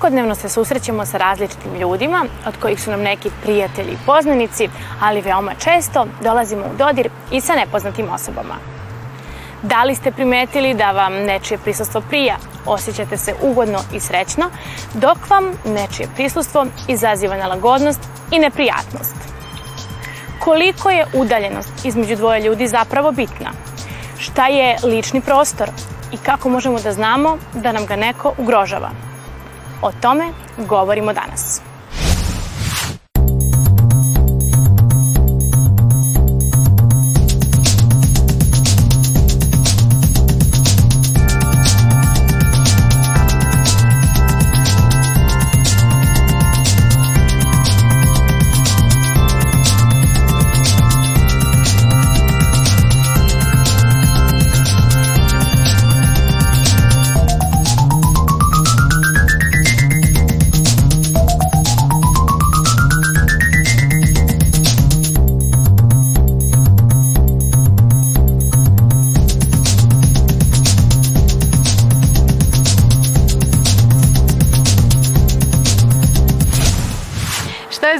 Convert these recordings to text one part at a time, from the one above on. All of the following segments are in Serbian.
Svakodnevno se susrećemo sa različitim ljudima, od kojih su nam neki prijatelji i poznanici, ali veoma često dolazimo u dodir i sa nepoznatim osobama. Da li ste primetili da vam nečije prisustvo prija, osjećate se ugodno i srećno, dok vam nečije prisustvo izaziva nelagodnost i neprijatnost? Koliko je udaljenost između dvoje ljudi zapravo bitna? Šta je lični prostor i kako možemo da znamo da nam ga neko ugrožava? O tome govorimo danas.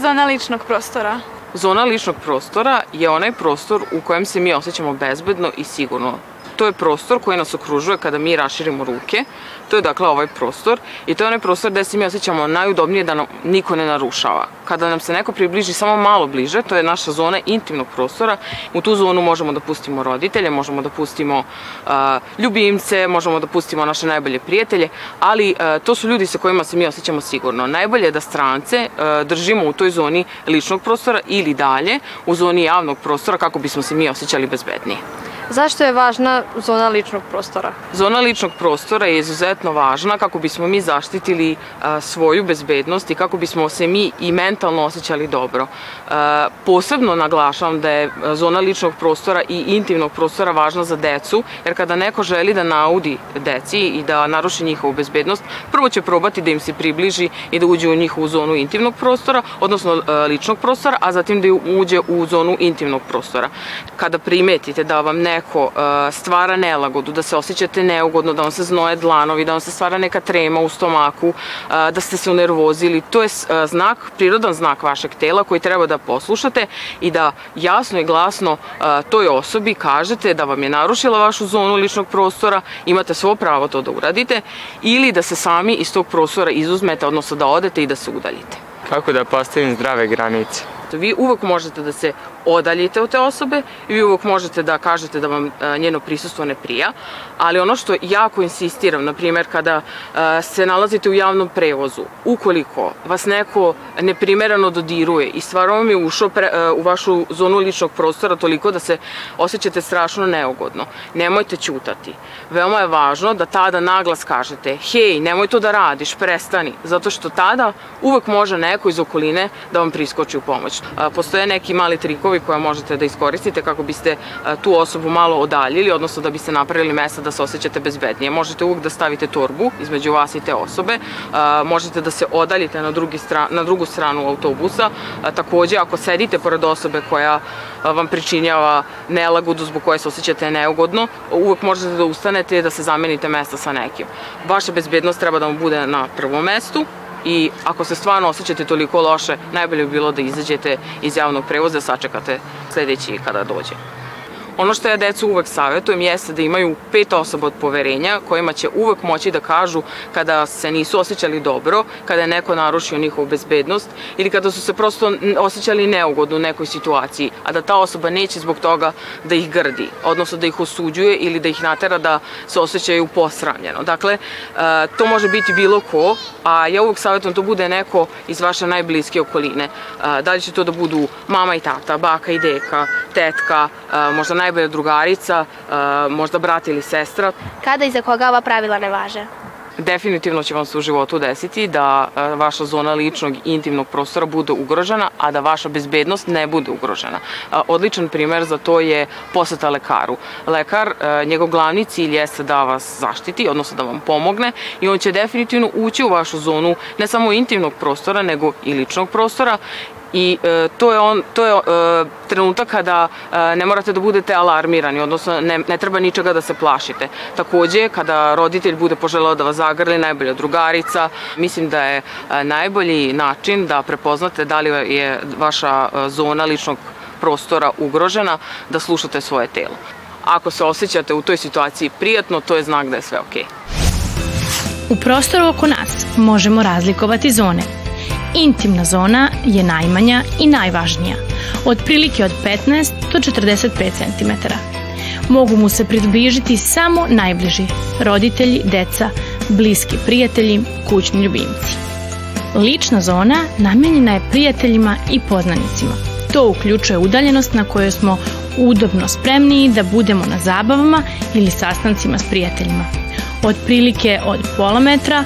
Zona ličnog prostora? Zona ličnog prostora je onaj prostor u kojem se mi osjećamo bezbedno i sigurno. To je prostor koji nas okružuje kada mi raširimo ruke. To je dakle ovaj prostor i to je onaj prostor gde se mi osjećamo najudobnije da nam niko ne narušava. Kada nam se neko približi samo malo bliže, to je naša zona intimnog prostora. U tu zonu možemo da pustimo roditelje, možemo da pustimo uh, ljubimce, možemo da pustimo naše najbolje prijatelje, ali uh, to su ljudi sa kojima se mi osjećamo sigurno. Najbolje je da strance uh, držimo u toj zoni ličnog prostora ili dalje u zoni javnog prostora kako bismo se mi osjećali bezbednije. Zašto je važna zona ličnog prostora? Zona ličnog prostora je izuzetno važna kako bismo mi zaštitili a, svoju bezbednost i kako bismo se mi i mentalno osjećali dobro. A, posebno naglašavam da je zona ličnog prostora i intimnog prostora važna za decu, jer kada neko želi da naudi deci i da naruši njihovu bezbednost, prvo će probati da im se približi i da uđe u njihovu zonu intimnog prostora, odnosno ličnog prostora, a zatim da uđe u zonu intimnog prostora. Kada primetite da vam neko neko uh, stvara nelagodu, da se osjećate neugodno, da vam se znoje dlanovi, da vam se stvara neka trema u stomaku, uh, da ste se unervozili, to je uh, znak, prirodan znak vašeg tela koji treba da poslušate i da jasno i glasno toj osobi kažete da vam je narušila vašu zonu ličnog prostora, imate svo pravo to da uradite, ili da se sami iz tog prostora izuzmete, odnosno da odete i da se udaljite. Kako da postavim zdrave granice? Vi uvek možete da se odaljite od te osobe i vi uvek možete da kažete da vam njeno prisustvo ne prija, ali ono što jako insistiram, na primjer kada se nalazite u javnom prevozu, ukoliko vas neko neprimerano dodiruje i stvarno vam je ušao pre, u vašu zonu ličnog prostora toliko da se osjećate strašno neugodno, nemojte ćutati. Veoma je važno da tada naglas kažete, hej, nemoj to da radiš, prestani, zato što tada uvek može neko iz okoline da vam priskoči u pomoć. Postoje neki mali trikovi koje možete da iskoristite kako biste tu osobu malo odaljili, odnosno da biste napravili mesta da se osjećate bezbednije. Možete uvek da stavite torbu između vas i te osobe, možete da se odaljite na, drugi stran, na drugu stranu autobusa. Takođe, ako sedite pored osobe koja vam pričinjava nelagodu zbog koje se osjećate neugodno, uvek možete da ustanete i da se zamenite mesta sa nekim. Vaša bezbednost treba da vam bude na prvom mestu, i ako se stvarno osjećate toliko loše, najbolje bi bilo da izađete iz javnog prevoza, sačekate sledeći kada dođe. Ono što ja decu uvek savjetujem jeste da imaju pet osoba od poverenja kojima će uvek moći da kažu kada se nisu osjećali dobro, kada je neko narušio njihovu bezbednost ili kada su se prosto osjećali neugodno u nekoj situaciji, a da ta osoba neće zbog toga da ih grdi, odnosno da ih osuđuje ili da ih natera da se osjećaju posramljeno. Dakle, to može biti bilo ko, a ja uvek savjetujem da to bude neko iz vaše najbliske okoline. Da li će to da budu mama i tata, baka i deka, tetka, možda najbolja drugarica, možda brat ili sestra. Kada i za koga ova pravila ne važe? definitivno će vam se u životu desiti da e, vaša zona ličnog i intimnog prostora bude ugrožena, a da vaša bezbednost ne bude ugrožena. E, odličan primer za to je poseta lekaru. Lekar, e, njegov glavni cilj jeste da vas zaštiti, odnosno da vam pomogne i on će definitivno ući u vašu zonu ne samo intimnog prostora, nego i ličnog prostora i e, to je on to je e, trenutak kada e, ne morate da budete alarmirani, odnosno ne, ne treba ničega da se plašite. Takođe, kada roditelj bude poželeo da vas zagrli, najbolja drugarica, mislim da je e, najbolji način da prepoznate da li je vaša e, zona ličnog prostora ugrožena, da slušate svoje telo. Ako se osjećate u toj situaciji prijatno, to je znak da je sve okej. Okay. U prostoru oko nas možemo razlikovati zone – Intimna zona je najmanja i najvažnija, otprilike od 15 do 45 cm. Mogu mu se približiti samo najbliži, roditelji, deca, bliski prijatelji, kućni ljubimci. Lična zona namenjena je prijateljima i poznanicima. To uključuje udaljenost na kojoj smo udobno spremniji da budemo na zabavama ili sastancima s prijateljima. Otprilike od pola metra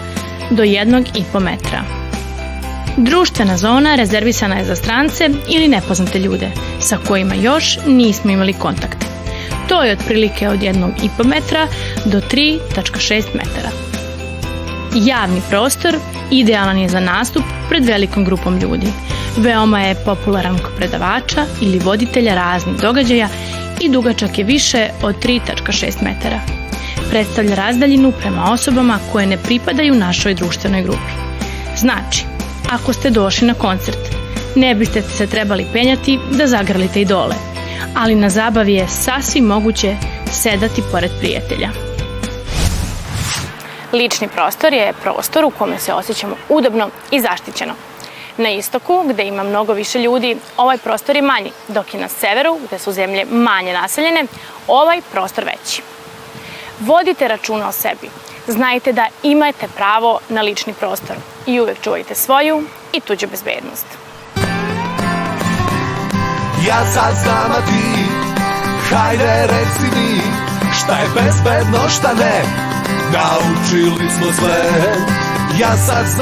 do jednog i po metra. Društvena zona rezervisana je za strance ili nepoznate ljude sa kojima još nismo imali kontakte. To je otprilike od 1,5 metra do 3,6 metara. Javni prostor idealan je za nastup pred velikom grupom ljudi. Veoma je popularan kod predavača ili voditelja raznih događaja i dugačak je više od 3,6 metara. Predstavlja razdaljinu prema osobama koje ne pripadaju našoj društvenoj grupi. Znači, ako ste došli na koncert. Ne biste se trebali penjati da zagrlite i dole, ali na zabavi je sasvim moguće sedati pored prijatelja. Lični prostor je prostor u kome se osjećamo udobno i zaštićeno. Na istoku, gde ima mnogo više ljudi, ovaj prostor je manji, dok je na severu, gde su zemlje manje naseljene, ovaj prostor veći. Vodite računa o sebi. Znajte da imate pravo na lični prostor i uvek čuvajte svoju i tuđu bezbednost. Ja sad znam, a ti, hajde reci mi, šta je bezbedno, šta ne, naučili smo sve. Ja sad znam,